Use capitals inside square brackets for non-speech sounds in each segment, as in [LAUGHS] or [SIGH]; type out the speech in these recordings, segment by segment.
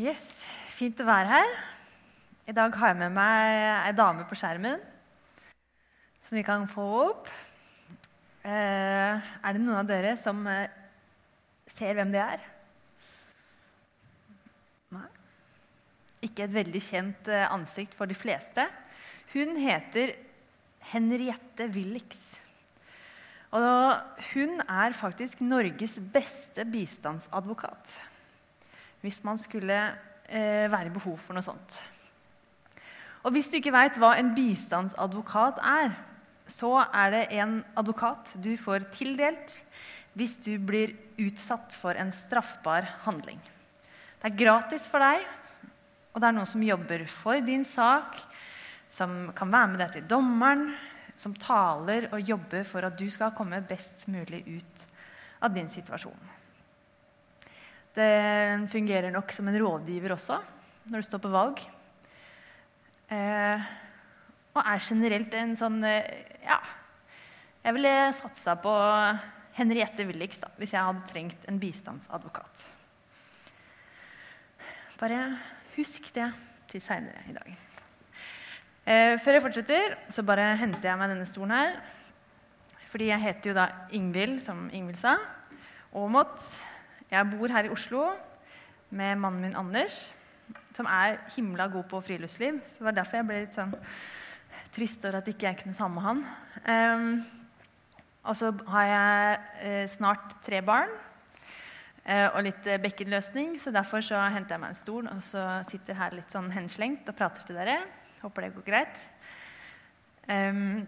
Yes, Fint å være her. I dag har jeg med meg ei dame på skjermen som vi kan få opp. Eh, er det noen av dere som eh, ser hvem det er? Nei? Ikke et veldig kjent eh, ansikt for de fleste. Hun heter Henriette Willix. Og hun er faktisk Norges beste bistandsadvokat. Hvis man skulle eh, være behov for noe sånt. Og hvis du ikke veit hva en bistandsadvokat er, så er det en advokat du får tildelt hvis du blir utsatt for en straffbar handling. Det er gratis for deg, og det er noen som jobber for din sak, som kan være med deg til dommeren, som taler og jobber for at du skal komme best mulig ut av din situasjon. Den fungerer nok som en rådgiver også når du står på valg. Eh, og er generelt en sånn eh, Ja, jeg ville satsa på Henriette Willix da, hvis jeg hadde trengt en bistandsadvokat. Bare husk det til seinere i dag. Eh, før jeg fortsetter, så bare henter jeg meg denne stolen her. Fordi jeg heter jo da Ingvild, som Ingvild sa. Aamodt. Jeg bor her i Oslo med mannen min Anders, som er himla god på friluftsliv. Så det var derfor jeg ble litt sånn trist over at ikke jeg kunne ta med han. Um, og så har jeg uh, snart tre barn uh, og litt uh, bekkenløsning, så derfor så henter jeg meg en stol og så sitter her litt sånn henslengt og prater til dere. Håper det går greit. Um,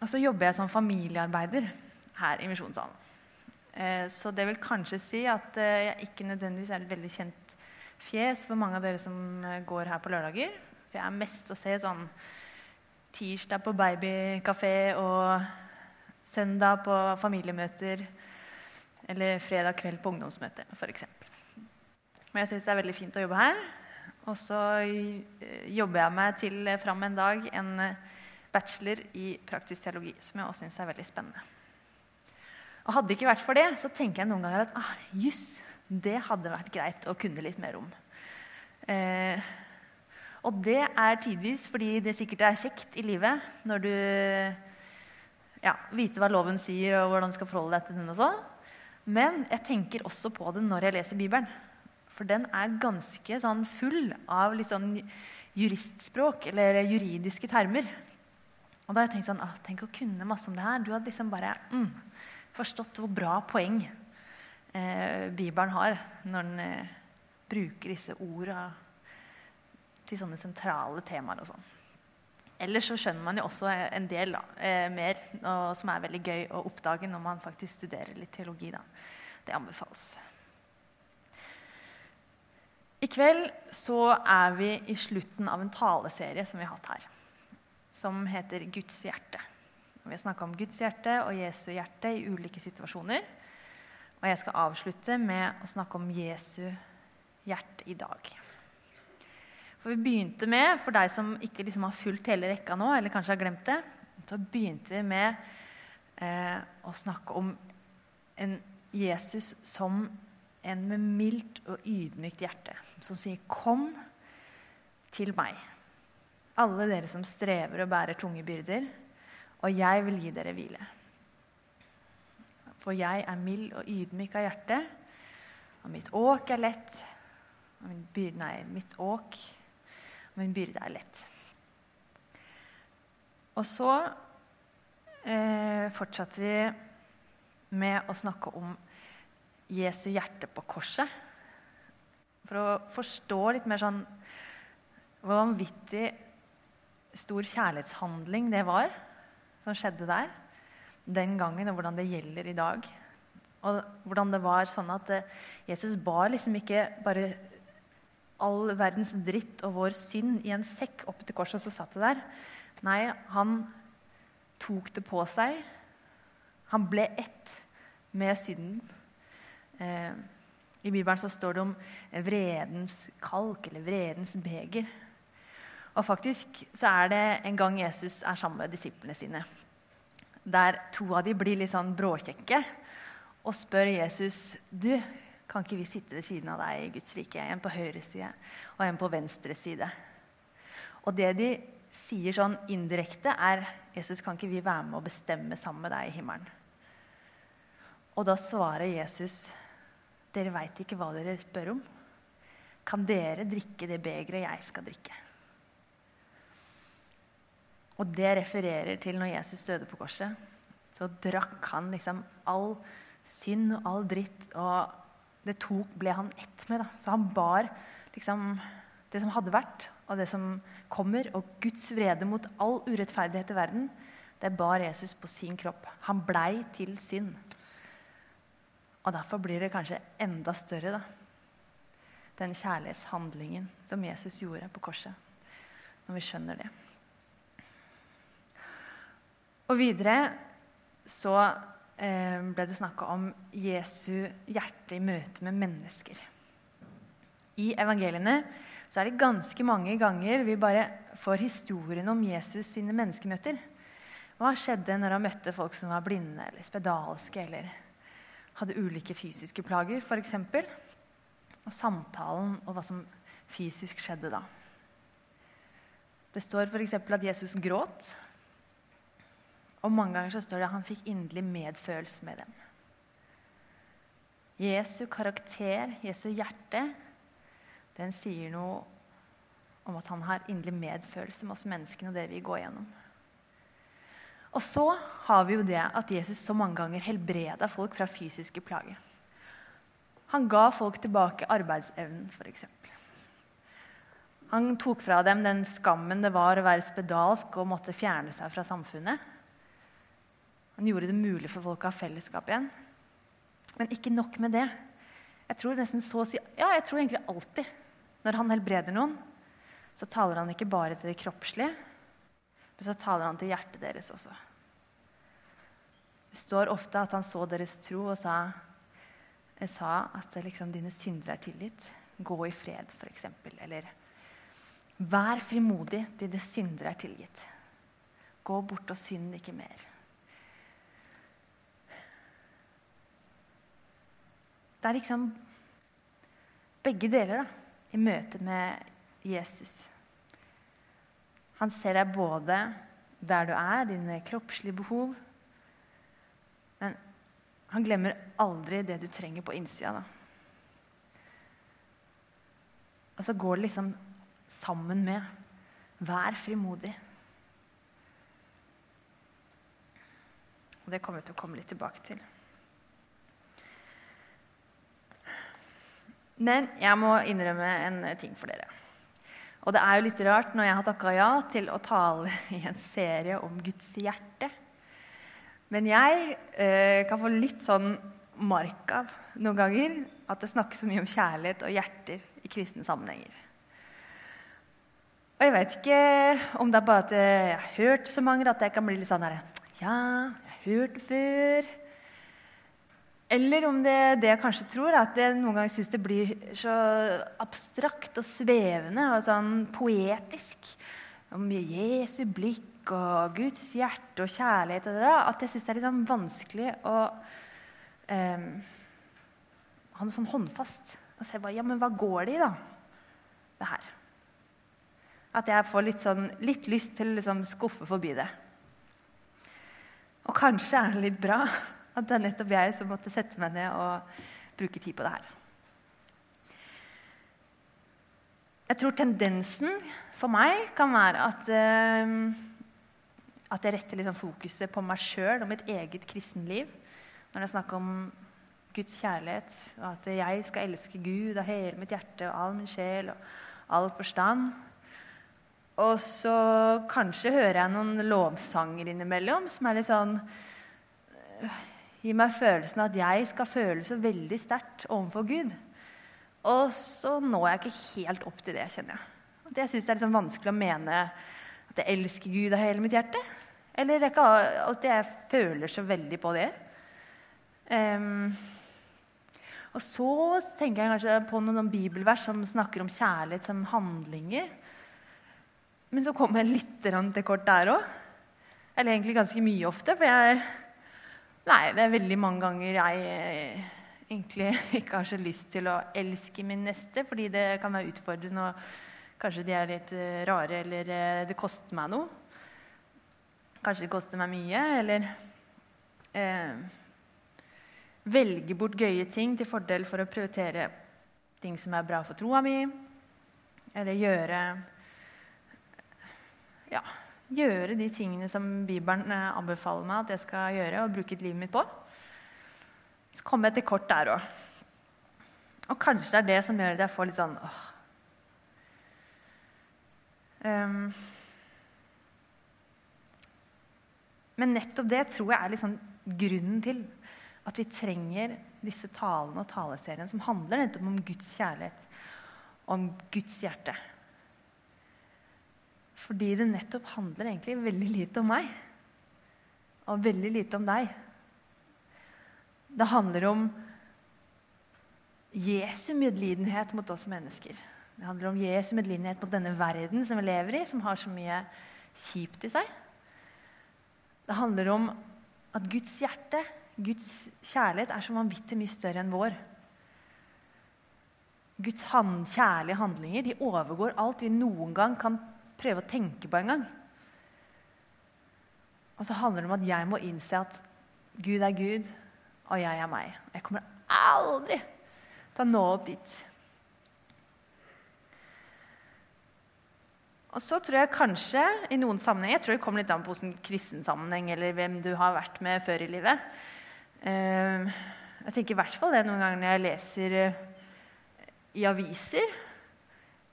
og så jobber jeg som familiearbeider her i Misjonssalen. Eh, så det vil kanskje si at eh, jeg ikke nødvendigvis er et veldig kjent fjes for mange av dere som eh, går her på lørdager. For jeg er mest å se sånn tirsdag på babykafé og søndag på familiemøter. Eller fredag kveld på ungdomsmøte, f.eks. Men jeg syns det er veldig fint å jobbe her. Og så jobber jeg meg til fram en dag en bachelor i praktisk teologi, som jeg også syns er veldig spennende. Og Hadde det ikke vært for det, så tenker jeg noen ganger at ah, juss, det hadde vært greit å kunne litt mer om. Eh, og det er tidvis fordi det sikkert er kjekt i livet når du ja, vite hva loven sier, og hvordan du skal forholde deg til den. og sånn. Men jeg tenker også på det når jeg leser Bibelen. For den er ganske sånn full av litt sånn juristspråk eller juridiske termer. Og da har jeg tenkt sånn, ah, Tenk å kunne masse om det her. Du hadde liksom bare mm, forstått hvor bra poeng eh, Bibelen har når den eh, bruker disse orda til sånne sentrale temaer og sånn. Ellers så skjønner man jo også en del da, eh, mer, og, som er veldig gøy å oppdage når man faktisk studerer litt teologi. Da. Det anbefales. I kveld så er vi i slutten av en taleserie som vi har hatt her, som heter Guds hjerte. Vi har snakka om Guds hjerte og Jesu hjerte i ulike situasjoner. Og jeg skal avslutte med å snakke om Jesu hjerte i dag. For vi begynte med, For deg som ikke liksom har fulgt hele rekka nå, eller kanskje har glemt det, så begynte vi med eh, å snakke om en Jesus som en med mildt og ydmykt hjerte, som sier 'Kom til meg', alle dere som strever og bærer tunge byrder og jeg vil gi dere hvile. For jeg er mild og ydmyk av hjerte, og mitt åk er lett. Og min byrde, nei, mitt åk og min byrde er lett. Og så eh, fortsatte vi med å snakke om Jesu hjerte på korset. For å forstå litt mer sånn hvor vanvittig stor kjærlighetshandling det var som skjedde der den gangen, og hvordan det gjelder i dag. Og hvordan det var sånn at eh, Jesus bar liksom ikke bare all verdens dritt og vår synd i en sekk opp til korset, og så satt det der. Nei, han tok det på seg. Han ble ett med synden. Eh, I Bibelen så står det om vredens kalk, eller vredens beger. Og faktisk så er det en gang Jesus er sammen med disiplene sine, der to av de blir litt sånn bråkjekke og spør Jesus du, Kan ikke vi sitte ved siden av deg i Guds rike? En på høyre side og en på venstre side. Og det de sier sånn indirekte, er Jesus, kan ikke vi være med og bestemme sammen med deg i himmelen? Og da svarer Jesus, dere veit ikke hva dere spør om. Kan dere drikke det begeret jeg skal drikke? Og det refererer til når Jesus døde på korset. Så drakk han liksom all synd og all dritt, og det tok, ble han ett med. Da. Så han bar liksom det som hadde vært, og det som kommer, og Guds vrede mot all urettferdighet i verden, det bar Jesus på sin kropp. Han blei til synd. Og derfor blir det kanskje enda større, da. Den kjærlighetshandlingen som Jesus gjorde på korset. Når vi skjønner det. Og videre så eh, ble det snakka om Jesu hjerte i møte med mennesker. I evangeliene så er det ganske mange ganger vi bare får historien om Jesus sine menneskemøter. Hva skjedde når han møtte folk som var blinde eller spedalske eller hadde ulike fysiske plager, f.eks.? Og samtalen og hva som fysisk skjedde da. Det står f.eks. at Jesus gråt og mange ganger så står det at han fikk inderlig medfølelse med dem. Jesu karakter, Jesu hjerte, den sier noe om at han har inderlig medfølelse med oss menneskene og det vi går gjennom. Og så har vi jo det at Jesus så mange ganger helbreda folk fra fysiske plager. Han ga folk tilbake arbeidsevnen, f.eks. Han tok fra dem den skammen det var å være spedalsk og måtte fjerne seg fra samfunnet. Han gjorde det mulig for folk å ha fellesskap igjen. Men ikke nok med det. Jeg tror nesten så å si, ja, jeg tror egentlig alltid når han helbreder noen, så taler han ikke bare til det kroppslige, men så taler han til hjertet deres også. Det står ofte at han så deres tro og sa, sa at liksom, dine syndere er tilgitt. Gå i fred, f.eks. Eller vær frimodig, dine syndere er tilgitt. Gå bort og synd ikke mer. Det er liksom begge deler da, i møte med Jesus. Han ser deg både der du er, dine kroppslige behov. Men han glemmer aldri det du trenger på innsida. Da. Og så går det liksom sammen med vær frimodig. Og det kommer vi til å komme litt tilbake til. Men jeg må innrømme en ting for dere. Og det er jo litt rart når jeg har takka ja til å tale [LAUGHS] i en serie om Guds hjerte. Men jeg eh, kan få litt sånn mark av noen ganger at det snakkes så mye om kjærlighet og hjerter i kristne sammenhenger. Og jeg vet ikke om det er bare at jeg har hørt så mange at jeg kan bli litt sånn her Ja, jeg har hørt det før. Eller om det, det jeg kanskje tror, er at jeg noen ganger syns det blir så abstrakt og svevende og sånn poetisk. Om Jesu blikk og Guds hjerte og kjærlighet og det, at jeg syns det er litt sånn vanskelig å eh, ha noe sånn håndfast. Og se hva, ja, men hva går det i, da? Det her. At jeg får litt, sånn, litt lyst til å liksom skuffe forbi det. Og kanskje er det litt bra at det er nettopp jeg som måtte sette meg ned og bruke tid på det her. Jeg tror tendensen for meg kan være at, uh, at jeg retter liksom fokuset på meg sjøl og mitt eget kristenliv når det er snakk om Guds kjærlighet, og at jeg skal elske Gud av hele mitt hjerte og all min sjel og all forstand. Og så kanskje hører jeg noen lovsanger innimellom som er litt sånn gir meg følelsen av at jeg skal føle så veldig sterkt overfor Gud. Og så når jeg ikke helt opp til det, kjenner jeg. Det jeg syns er liksom vanskelig å mene at jeg elsker Gud av hele mitt hjerte. Eller det er alltid jeg føler så veldig på det. Um, og så tenker jeg kanskje på noen bibelvers som snakker om kjærlighet som handlinger. Men så kommer jeg litt til kort der òg. Eller egentlig ganske mye ofte. For jeg Nei, det er veldig mange ganger jeg, egentlig [LAUGHS] ikke har så lyst til å elske min neste, fordi det kan være utfordrende, og kanskje de er litt eh, rare, eller eh, det koster meg noe. Kanskje det koster meg mye, eller eh, velge bort gøye ting til fordel for å prioritere ting som er bra for troa mi, eller gjøre ja, gjøre de tingene som Bibelen eh, anbefaler meg at jeg skal gjøre og bruke livet mitt på. Så kommer jeg til kort der òg. Og kanskje det er det som gjør at jeg får litt sånn åh. Um, men nettopp det tror jeg er liksom grunnen til at vi trenger disse talene og taleseriene som handler nettopp om Guds kjærlighet, om Guds hjerte. Fordi det nettopp handler egentlig veldig lite om meg. Og veldig lite om deg. Det handler om Jesu medlidenhet mot oss mennesker. Det handler om Jesu medlidenhet mot denne verden som vi lever i, som har så mye kjipt i seg. Det handler om at Guds hjerte, Guds kjærlighet, er så vanvittig mye større enn vår. Guds hand, kjærlige handlinger de overgår alt vi noen gang kan prøve å tenke på engang. Og så handler det om at jeg må innse at Gud er Gud, og jeg er meg. Jeg kommer aldri til å nå opp dit. Og så tror jeg kanskje i noen sammenheng, Jeg tror det kommer litt an på hvordan kristen sammenheng eller hvem du har vært med før i livet. Eh, jeg tenker i hvert fall det noen ganger når jeg leser eh, i aviser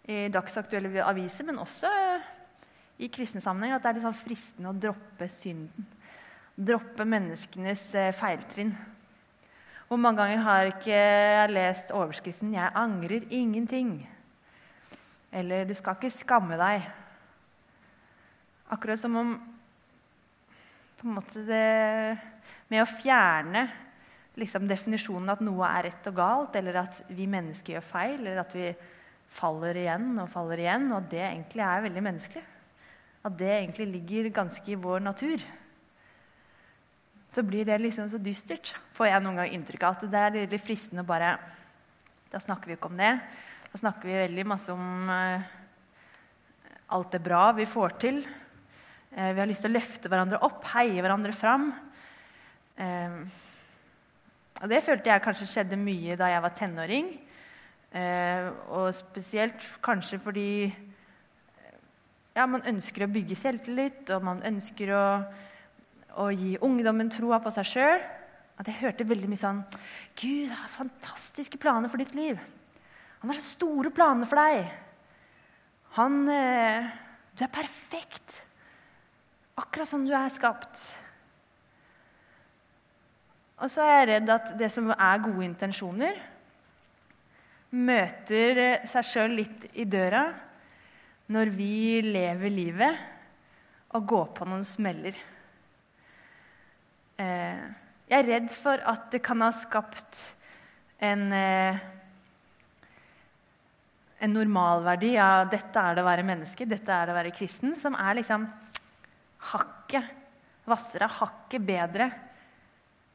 i dagsaktuelle aviser, men også i kristne sammenhenger, at det er sånn fristende å droppe synden. Droppe menneskenes eh, feiltrinn. Hvor mange ganger har ikke jeg lest overskriften 'Jeg angrer ingenting'? Eller 'Du skal ikke skamme deg'. Akkurat som om på en måte det, Med å fjerne liksom, definisjonen at noe er rett og galt, eller at vi mennesker gjør feil, eller at vi faller igjen og faller igjen, og det egentlig er veldig menneskelig. At det egentlig ligger ganske i vår natur. Så blir det liksom så dystert, får jeg noen gang inntrykk av. at Det er litt fristende å bare Da snakker vi ikke om det. Da snakker vi veldig masse om uh, alt det bra vi får til. Uh, vi har lyst til å løfte hverandre opp, heie hverandre fram. Uh, og det følte jeg kanskje skjedde mye da jeg var tenåring. Eh, og spesielt kanskje fordi ja, man ønsker å bygge selvtillit, og man ønsker å, å gi ungdommen troa på seg sjøl. At jeg hørte veldig mye sånn Gud har fantastiske planer for ditt liv. Han har så store planer for deg. Han eh, Du er perfekt. Akkurat som du er skapt. Og så er jeg redd at det som er gode intensjoner, møter seg sjøl litt i døra når vi lever livet og går på noen smeller. Eh, jeg er redd for at det kan ha skapt en, eh, en normalverdi av dette er det å være menneske, dette er det å være kristen, som er liksom hakket hvassere, hakket bedre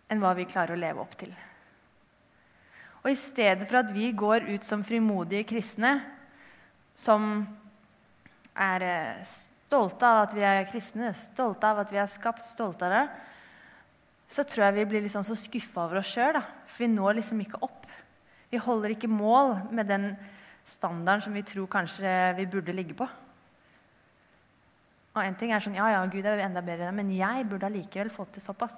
enn hva vi klarer å leve opp til. Og i stedet for at vi går ut som frimodige kristne, som er eh, stolte av at vi er kristne, stolte av at vi er skapt, stolte av det, så tror jeg vi blir liksom så skuffa over oss sjøl. For vi når liksom ikke opp. Vi holder ikke mål med den standarden som vi tror kanskje vi burde ligge på. Og en ting er sånn Ja, ja, Gud er enda bedre, men jeg burde allikevel fått til såpass.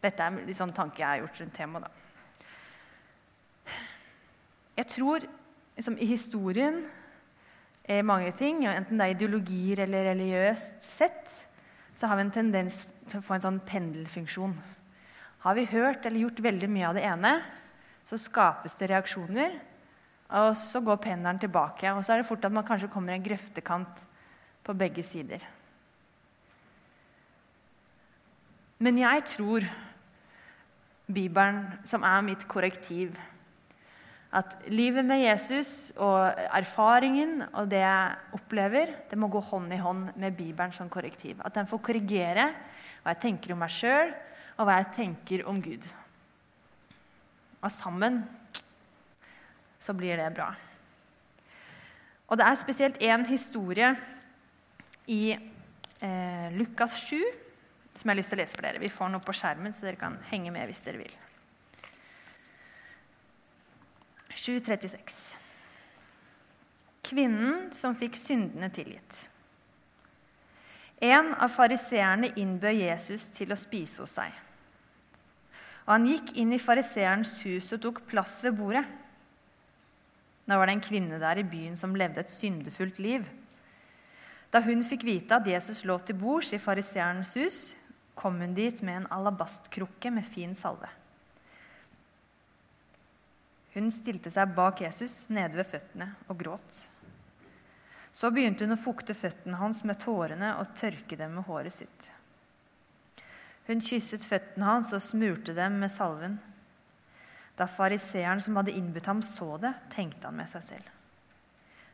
Dette er en sånn tanke jeg har gjort rundt temaet. Jeg tror liksom, i historien er mange ting, enten det er ideologier eller religiøst sett, så har vi en tendens til å få en sånn pendelfunksjon. Har vi hørt eller gjort veldig mye av det ene, så skapes det reaksjoner. Og så går pendelen tilbake, og så er det fort at man kanskje kommer i en grøftekant på begge sider. Men jeg tror Bibelen som er mitt korrektiv. At livet med Jesus og erfaringen og det jeg opplever, det må gå hånd i hånd med Bibelen som korrektiv. At den får korrigere hva jeg tenker om meg sjøl, og hva jeg tenker om Gud. Og sammen så blir det bra. Og det er spesielt én historie i eh, Lukas 7 som jeg har lyst til å lese for dere. Vi får noe på skjermen, så dere kan henge med hvis dere vil. 7.36. Kvinnen som fikk syndene tilgitt. En av fariseerne innbød Jesus til å spise hos seg. Og han gikk inn i fariseerens hus og tok plass ved bordet. Da var det en kvinne der i byen som levde et syndefullt liv. Da hun fikk vite at Jesus lå til bords i fariseerens hus, kom hun dit med en alabastkrukke med fin salve. Hun stilte seg bak Jesus nede ved føttene og gråt. Så begynte hun å fukte føttene hans med tårene og tørke dem med håret sitt. Hun kysset føttene hans og smurte dem med salven. Da fariseeren som hadde innbudt ham, så det, tenkte han med seg selv.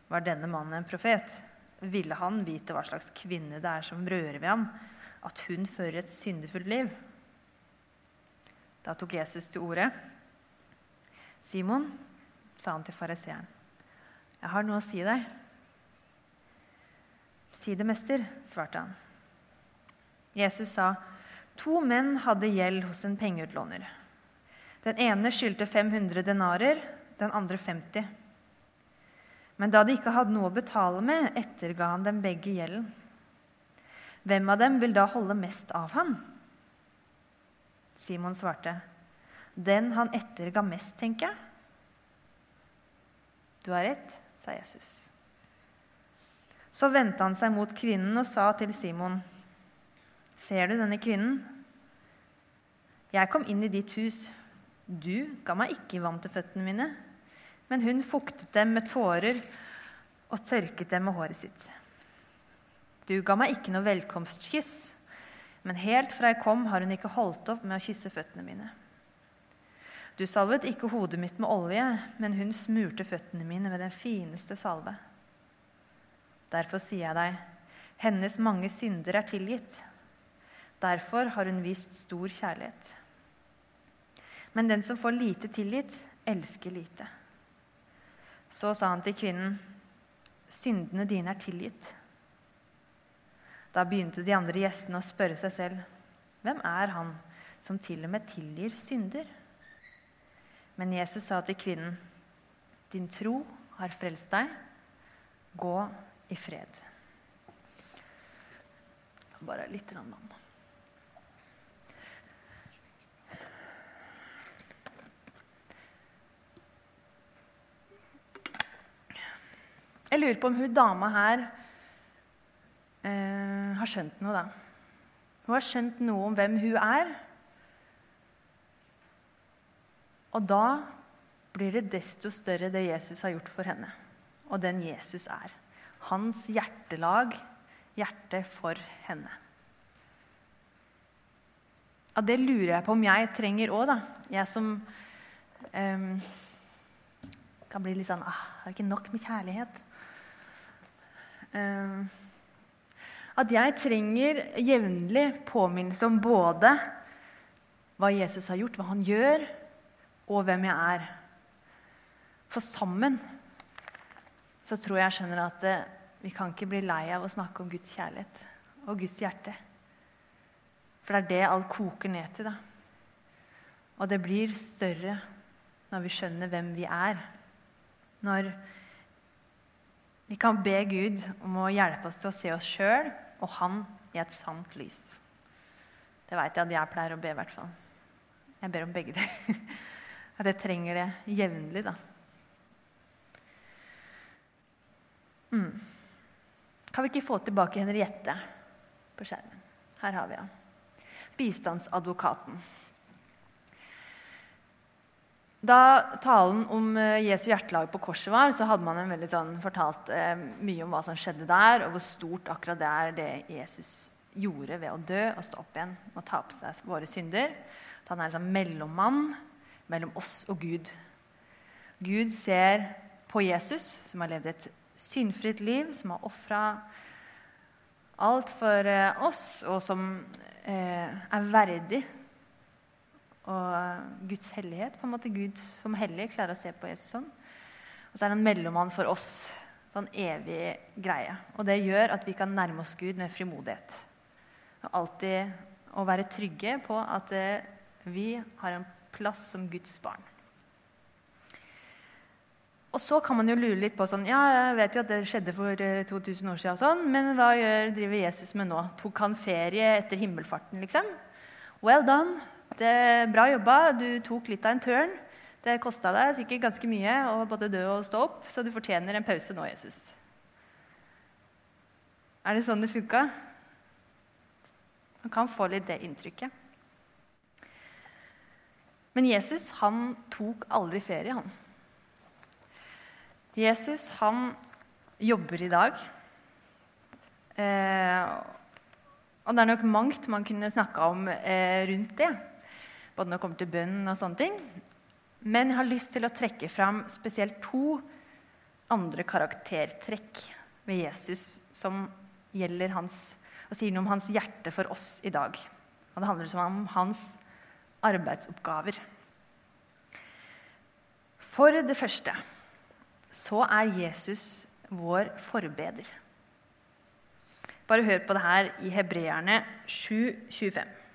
Var denne mannen en profet? Ville han vite hva slags kvinne det er som rører ved ham, at hun fører et syndefullt liv? Da tok Jesus til orde. Simon, sa han til fariseeren, jeg har noe å si deg. Si det, mester, svarte han. Jesus sa, to menn hadde gjeld hos en pengeutlåner. Den ene skyldte 500 denarer, den andre 50. Men da de ikke hadde noe å betale med, etterga han dem begge gjelden. Hvem av dem vil da holde mest av ham? Simon svarte, den han etterga mest, tenker jeg. Du har rett, sa Jesus. Så vendte han seg mot kvinnen og sa til Simon, ser du denne kvinnen? Jeg kom inn i ditt hus. Du ga meg ikke vann til føttene mine, men hun fuktet dem med tårer og tørket dem med håret sitt. Du ga meg ikke noe velkomstkyss, men helt fra jeg kom, har hun ikke holdt opp med å kysse føttene mine. Du salvet ikke hodet mitt med olje, men hun smurte føttene mine med den fineste salve. Derfor sier jeg deg, hennes mange synder er tilgitt. Derfor har hun vist stor kjærlighet. Men den som får lite tilgitt, elsker lite. Så sa han til kvinnen, syndene dine er tilgitt. Da begynte de andre gjestene å spørre seg selv, hvem er han som til og med tilgir synder? Men Jesus sa til kvinnen, din tro har frelst deg. Gå i fred. Bare litt vann. Jeg lurer på om hun dama her har skjønt noe, da. Hun har skjønt noe om hvem hun er. Og da blir det desto større det Jesus har gjort for henne, og den Jesus er hans hjertelag, hjertet for henne. Ja, det lurer jeg på om jeg trenger òg, da. Jeg som um, kan bli litt sånn ah, Det er ikke nok med kjærlighet? Um, at jeg trenger jevnlig påminnelse om både hva Jesus har gjort, hva han gjør, og hvem jeg er. For sammen så tror jeg jeg skjønner at vi kan ikke bli lei av å snakke om Guds kjærlighet og Guds hjerte. For det er det alt koker ned til. da. Og det blir større når vi skjønner hvem vi er. Når vi kan be Gud om å hjelpe oss til å se oss sjøl og Han i et sant lys. Det veit jeg at jeg pleier å be, i hvert fall. Jeg ber om begge deler. [LAUGHS] At jeg trenger det jevnlig, da. Mm. Kan vi ikke få tilbake Henriette på skjermen? Her har vi han. Bistandsadvokaten. Da talen om eh, Jesu hjertelag på korset var, så hadde man sånn, fortalt eh, mye om hva som skjedde der, og hvor stort akkurat det er det Jesus gjorde ved å dø og stå opp igjen og ta på seg våre synder. At han er en sånn mellommann mellom oss og Gud. Gud ser på Jesus, som har levd et syndfritt liv, som har ofra alt for eh, oss, og som eh, er verdig og Guds hellighet. på en måte Gud som hellig klarer å se på Jesus sånn. Og så er det en mellommann for oss. Sånn evig greie. Og det gjør at vi kan nærme oss Gud med frimodighet. Og alltid å være trygge på at eh, vi har en plass som Guds barn. Og så kan man jo lure litt på sånn Ja, jeg vet jo at det skjedde for 2000 eh, år siden, sånn, men hva driver Jesus med nå? Tok han ferie etter himmelfarten, liksom? Well done. Det bra jobba. Du tok litt av en tørn. Det kosta deg sikkert ganske mye å både dø og stå opp, så du fortjener en pause nå, Jesus. Er det sånn det funka? Man kan få litt det inntrykket. Men Jesus han tok aldri ferie, han. Jesus han jobber i dag. Eh, og det er nok mangt man kunne snakka om eh, rundt det. Både når det kommer til bønnen og sånne ting. Men jeg har lyst til å trekke fram spesielt to andre karaktertrekk ved Jesus som gjelder hans, og sier noe om hans hjerte for oss i dag. Og det handler om hans arbeidsoppgaver. For det første så er Jesus vår forbeder. Bare hør på det her i Hebreerne 7,25.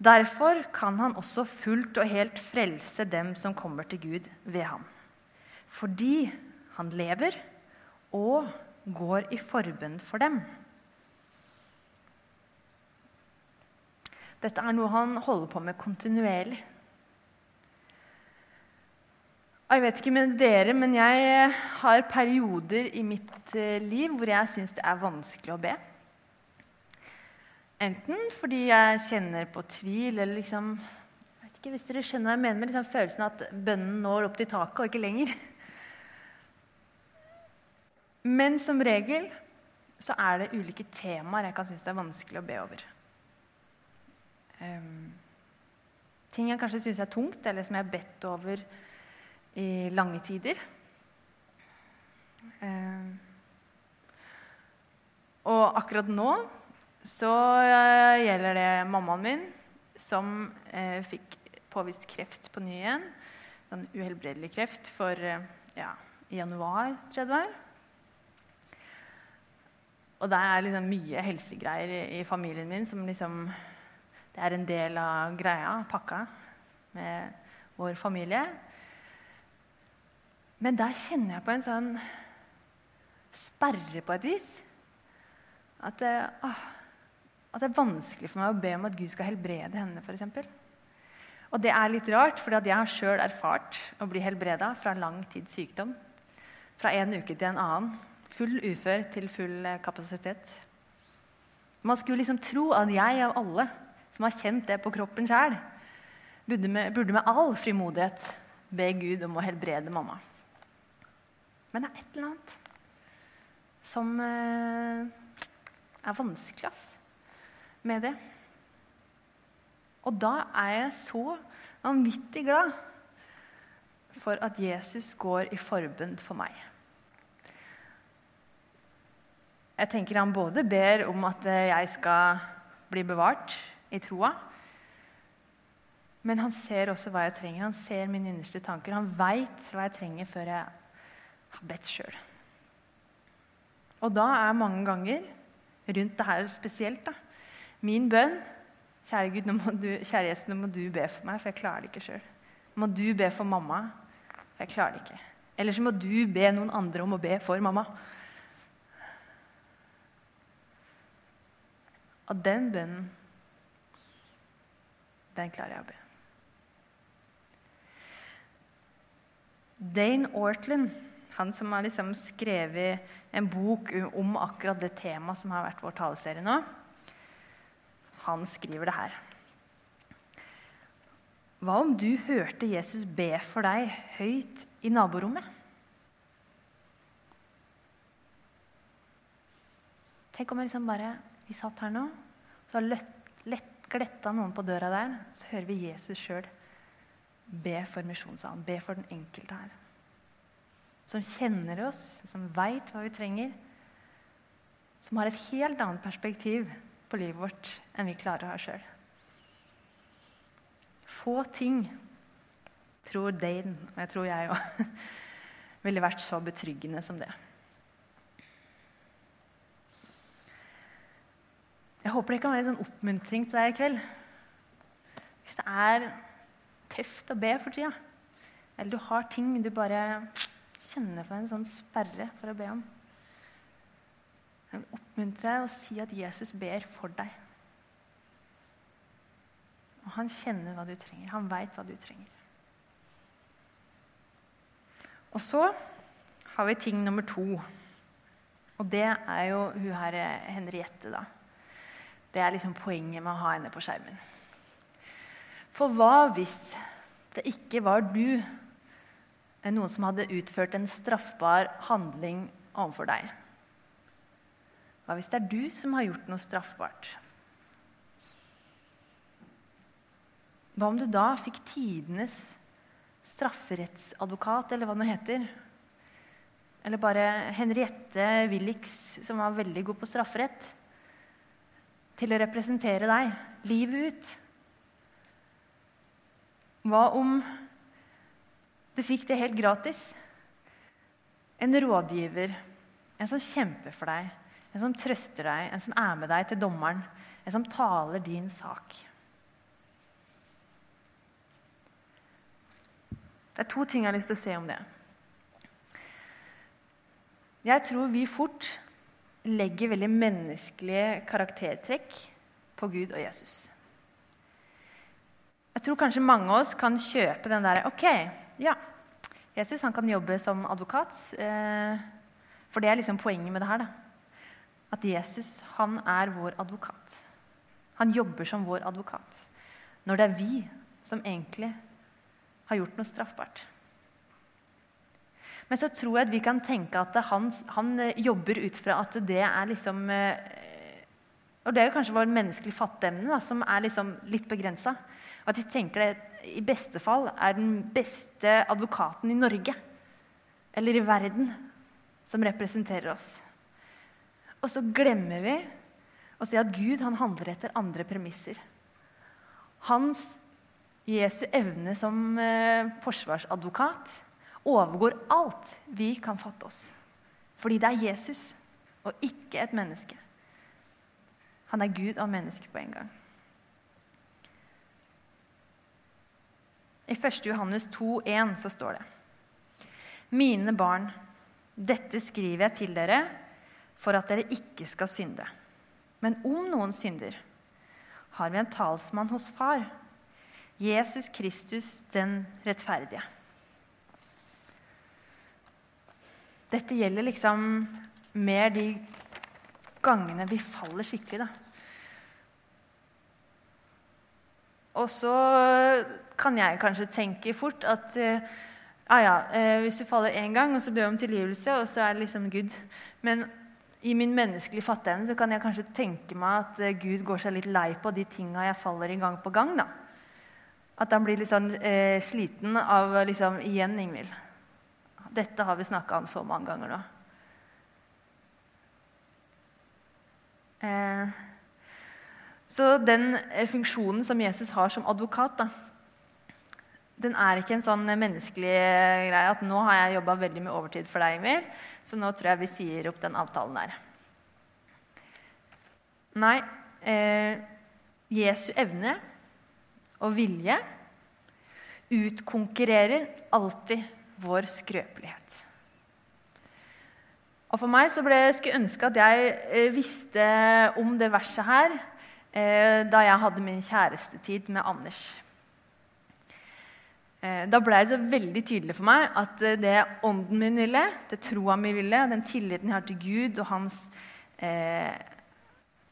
Derfor kan han også fullt og helt frelse dem som kommer til Gud ved ham. Fordi han lever og går i forbønn for dem. Dette er noe han holder på med kontinuerlig. Jeg vet ikke med dere, men jeg har perioder i mitt eh, liv hvor jeg syns det er vanskelig å be. Enten fordi jeg kjenner på tvil, eller liksom jeg vet ikke hvis dere skjønner hva jeg mener, med liksom følelsen av at bønnen når opp til taket og ikke lenger. [LAUGHS] Men som regel så er det ulike temaer jeg kan synes det er vanskelig å be over. Um, ting jeg kanskje syns er tungt, eller som jeg har bedt over i lange tider. Um, og akkurat nå så eh, gjelder det mammaen min, som eh, fikk påvist kreft på ny igjen. Sånn uhelbredelig kreft for ja, i januar, tror jeg det var. Og det er liksom mye helsegreier i, i familien min som liksom Det er en del av greia, pakka, med vår familie. Men der kjenner jeg på en sånn sperre på et vis. At, uh, at, det er vanskelig for meg å be om at Gud skal helbrede henne. For eksempel. og det er litt rart, for jeg har sjøl erfart å bli helbreda fra lang tids sykdom. Fra en uke til en annen. Full ufør til full eh, kapasitet. Man skulle liksom tro at jeg av alle som har kjent det på kroppen sjæl, burde, burde med all frimodighet be Gud om å helbrede mamma. Men det er et eller annet som eh, er vanskelig ass, med det. Og da er jeg så vanvittig glad for at Jesus går i forbund for meg. Jeg tenker Han både ber om at jeg skal bli bevart i troa, men han ser også hva jeg trenger. Han ser mine innerste tanker. Han veit hva jeg trenger før jeg har bedt sjøl. Og da er mange ganger rundt det her spesielt da, min bønn Kjære Gud, nå må du, kjære Jesus, nå må du be for meg, for jeg klarer det ikke sjøl. Må du be for mamma, for jeg klarer det ikke. Eller så må du be noen andre om å be for mamma. Og den bønnen, den klarer jeg å be. Dane Ortland han som har liksom skrevet en bok om akkurat det temaet som har vært vår taleserie nå, han skriver det her. Hva om du hørte Jesus be for deg høyt i naborommet? Tenk om jeg liksom bare, vi satt her nå, så lett, lett gletta noen på døra der, så hører vi Jesus sjøl be for misjonssalen, be for den enkelte her som kjenner oss, som veit hva vi trenger. Som har et helt annet perspektiv på livet vårt enn vi klarer å ha sjøl. Få ting, tror Dane, og jeg tror jeg òg, [LAUGHS] ville vært så betryggende som det. Jeg håper det kan være en sånn oppmuntring til deg i kveld. Hvis det er tøft å be for tida, eller du har ting du bare kjenner for en sånn sperre for å be om Jeg vil oppmuntre deg og si at Jesus ber for deg. Og han kjenner hva du trenger. Han veit hva du trenger. Og så har vi ting nummer to. Og det er jo hun her Henriette, da. Det er liksom poenget med å ha henne på skjermen. For hva hvis det ikke var du, noen som hadde utført en straffbar handling overfor deg? Hva hvis det er du som har gjort noe straffbart? Hva om du da fikk tidenes strafferettsadvokat, eller hva det heter? Eller bare Henriette Willichs, som var veldig god på strafferett, til å representere deg livet ut? Hva om du fikk det helt gratis? En rådgiver, en som kjemper for deg, en som trøster deg, en som er med deg til dommeren, en som taler din sak. Det er to ting jeg har lyst til å se om det. Jeg tror vi fort legger veldig menneskelige karaktertrekk på Gud og Jesus. Jeg tror kanskje mange av oss kan kjøpe den derre Ok, ja, Jesus han kan jobbe som advokat. Eh, for det er liksom poenget med det her. da. At Jesus han er vår advokat. Han jobber som vår advokat. Når det er vi som egentlig har gjort noe straffbart. Men så tror jeg at vi kan tenke at han, han eh, jobber ut fra at det er liksom eh, Og det er jo kanskje vår menneskelige fatteevne som er liksom litt begrensa. At vi tenker det i beste fall er den beste advokaten i Norge eller i verden som representerer oss. Og så glemmer vi å si at Gud han handler etter andre premisser. Hans Jesu evne som eh, forsvarsadvokat overgår alt vi kan fatte oss. Fordi det er Jesus og ikke et menneske. Han er Gud og menneske på en gang. I 1. Johannes 2,1 så står det Mine barn, dette skriver jeg til dere for at dere ikke skal synde. Men om noen synder, har vi en talsmann hos Far Jesus Kristus den rettferdige. Dette gjelder liksom mer de gangene vi faller skikkelig, da. Og så kan jeg kanskje tenke fort at ah ja, eh, hvis du faller én gang, og så ber du om tilgivelse, og så er det liksom Gud. Men i min menneskelige fatteevne så kan jeg kanskje tenke meg at eh, Gud går seg litt lei på de tinga jeg faller i gang på gang. da. At han blir litt sånn eh, sliten av liksom Igjen, Ingvild. Dette har vi snakka om så mange ganger nå. Eh, så den eh, funksjonen som Jesus har som advokat, da, den er ikke en sånn menneskelig eh, greie at nå har jeg jobba veldig med overtid for deg, Emil, så nå tror jeg vi sier opp den avtalen der. Nei, eh, Jesu evne og vilje utkonkurrerer alltid vår skrøpelighet. Og For meg så ble, skulle jeg ønske at jeg eh, visste om det verset her eh, da jeg hadde min kjærestetid med Anders. Eh, da ble det så veldig tydelig for meg at eh, det ånden min ville, det troa mi ville, den tilliten jeg har til Gud og hans, eh,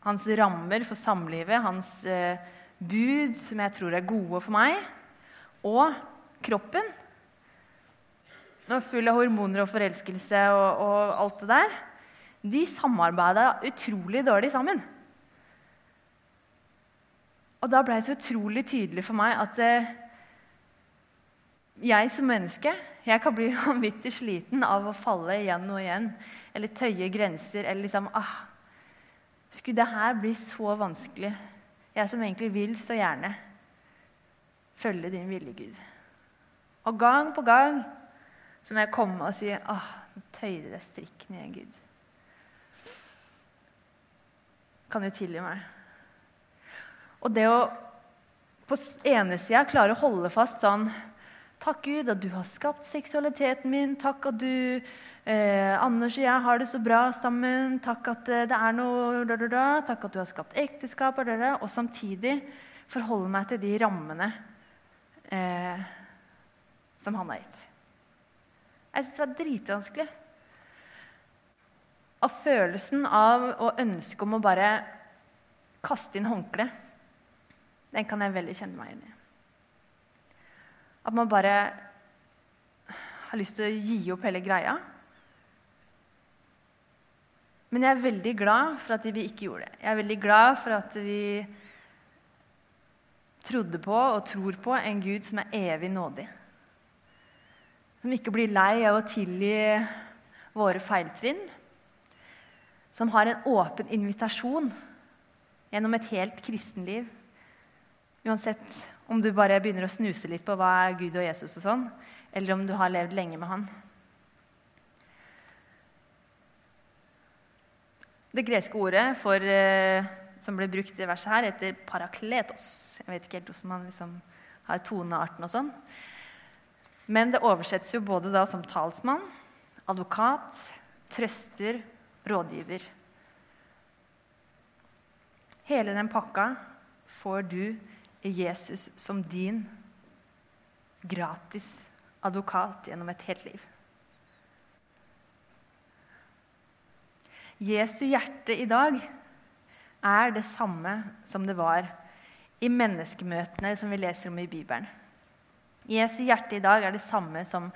hans rammer for samlivet, hans eh, bud som jeg tror er gode for meg, og kroppen og full av hormoner og forelskelse og, og alt det der, de samarbeida utrolig dårlig sammen. Og da ble det så utrolig tydelig for meg at eh, jeg som menneske jeg kan bli [LAUGHS] vanvittig sliten av å falle igjen og igjen. Eller tøye grenser. Eller liksom ah, Skulle det her bli så vanskelig? Jeg som egentlig vil så gjerne. følge din vilje, Gud. Og gang på gang så må jeg komme og si ah, nå tøyde det strikken igjen, Gud. Kan du tilgi meg? Og det å på ene sida klare å holde fast sånn Takk, Gud, at du har skapt seksualiteten min. Takk at du eh, Anders og jeg har det så bra sammen. Takk at eh, det er noe da, da, da. Takk at du har skapt ekteskap. Og samtidig forholde meg til de rammene eh, som han har gitt. Jeg syns det var dritvanskelig. Av følelsen av å ønske om å bare kaste inn håndkleet, den kan jeg veldig kjenne meg inn i. At man bare har lyst til å gi opp hele greia. Men jeg er veldig glad for at vi ikke gjorde det. Jeg er veldig glad for at vi trodde på og tror på en Gud som er evig nådig. Som ikke blir lei av å tilgi våre feiltrinn. Som har en åpen invitasjon gjennom et helt kristenliv. Uansett om du bare begynner å snuse litt på hva er Gud og Jesus, og sånn, eller om du har levd lenge med han. Det greske ordet for, eh, som ble brukt i verset her, heter parakletos. Jeg vet ikke helt hvordan man liksom har tonearten og sånn. Men det oversettes jo både da som talsmann, advokat, trøster, rådgiver. Hele den pakka får du Jesus som din gratis advokat gjennom et helt liv. Jesu hjerte i dag er det samme som det var i menneskemøtene som vi leser om i Bibelen. Jesu hjerte i dag er det samme som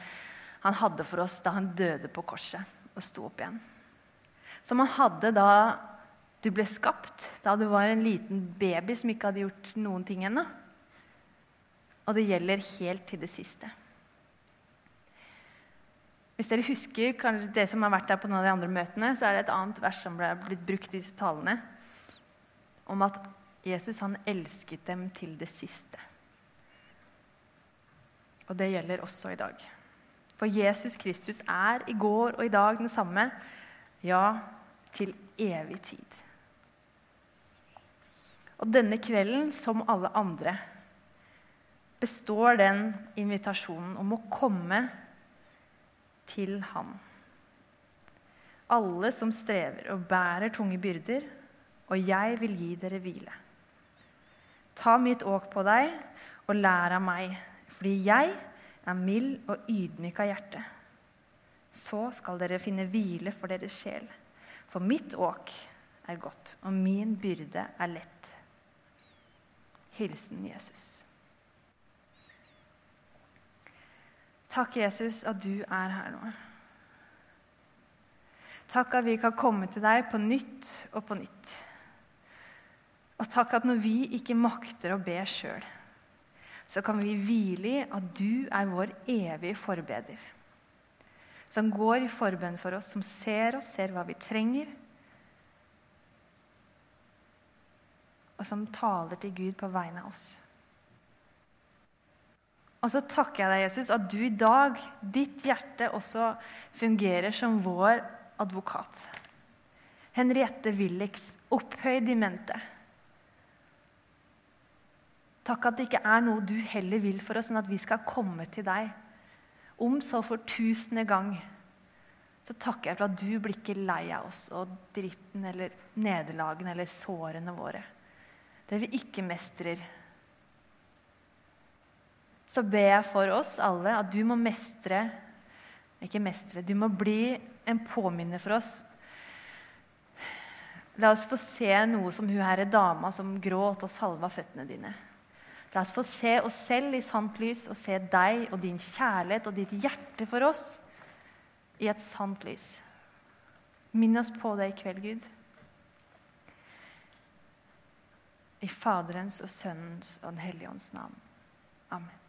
han hadde for oss da han døde på korset og sto opp igjen. Som han hadde da du ble skapt da du var en liten baby som ikke hadde gjort noen ting ennå. Og det gjelder helt til det siste. Hvis dere husker kanskje det som har vært der på noen av de andre møtene, så er det et annet vers som ble blitt brukt i disse talene, om at Jesus han elsket dem til det siste. Og det gjelder også i dag. For Jesus Kristus er i går og i dag den samme, ja, til evig tid. Og denne kvelden, som alle andre, består den invitasjonen om å komme til Han. Alle som strever og bærer tunge byrder, og jeg vil gi dere hvile. Ta mitt åk på deg og lær av meg, fordi jeg er mild og ydmyk av hjerte. Så skal dere finne hvile for deres sjel. For mitt åk er godt, og min byrde er lett. Hilsen Jesus. Takk, Jesus, at du er her nå. Takk at vi kan komme til deg på nytt og på nytt. Og takk at når vi ikke makter å be sjøl, så kan vi hvile i at du er vår evige forbeder. Som går i forbønn for oss, som ser oss, ser hva vi trenger, og som taler til Gud på vegne av oss. Og så takker jeg deg, Jesus, at du i dag, ditt hjerte, også fungerer som vår advokat. Henriette Willichs, opphøyd i mente. Takk at det ikke er noe du heller vil for oss enn at vi skal komme til deg. Om så for tusende gang. Så takker jeg for at du blir ikke lei av oss og dritten eller nederlagene eller sårene våre det vi ikke mestrer. Så ber jeg for oss alle at du må mestre Ikke mestre, du må bli en påminner for oss. La oss få se noe som hun her er dama som gråt og salva føttene dine. La oss få se oss selv i sant lys og se deg og din kjærlighet og ditt hjerte for oss i et sant lys. Minn oss på det i kveld, Gud. I Faderens og Sønnens og Den hellige ånds navn. Amen.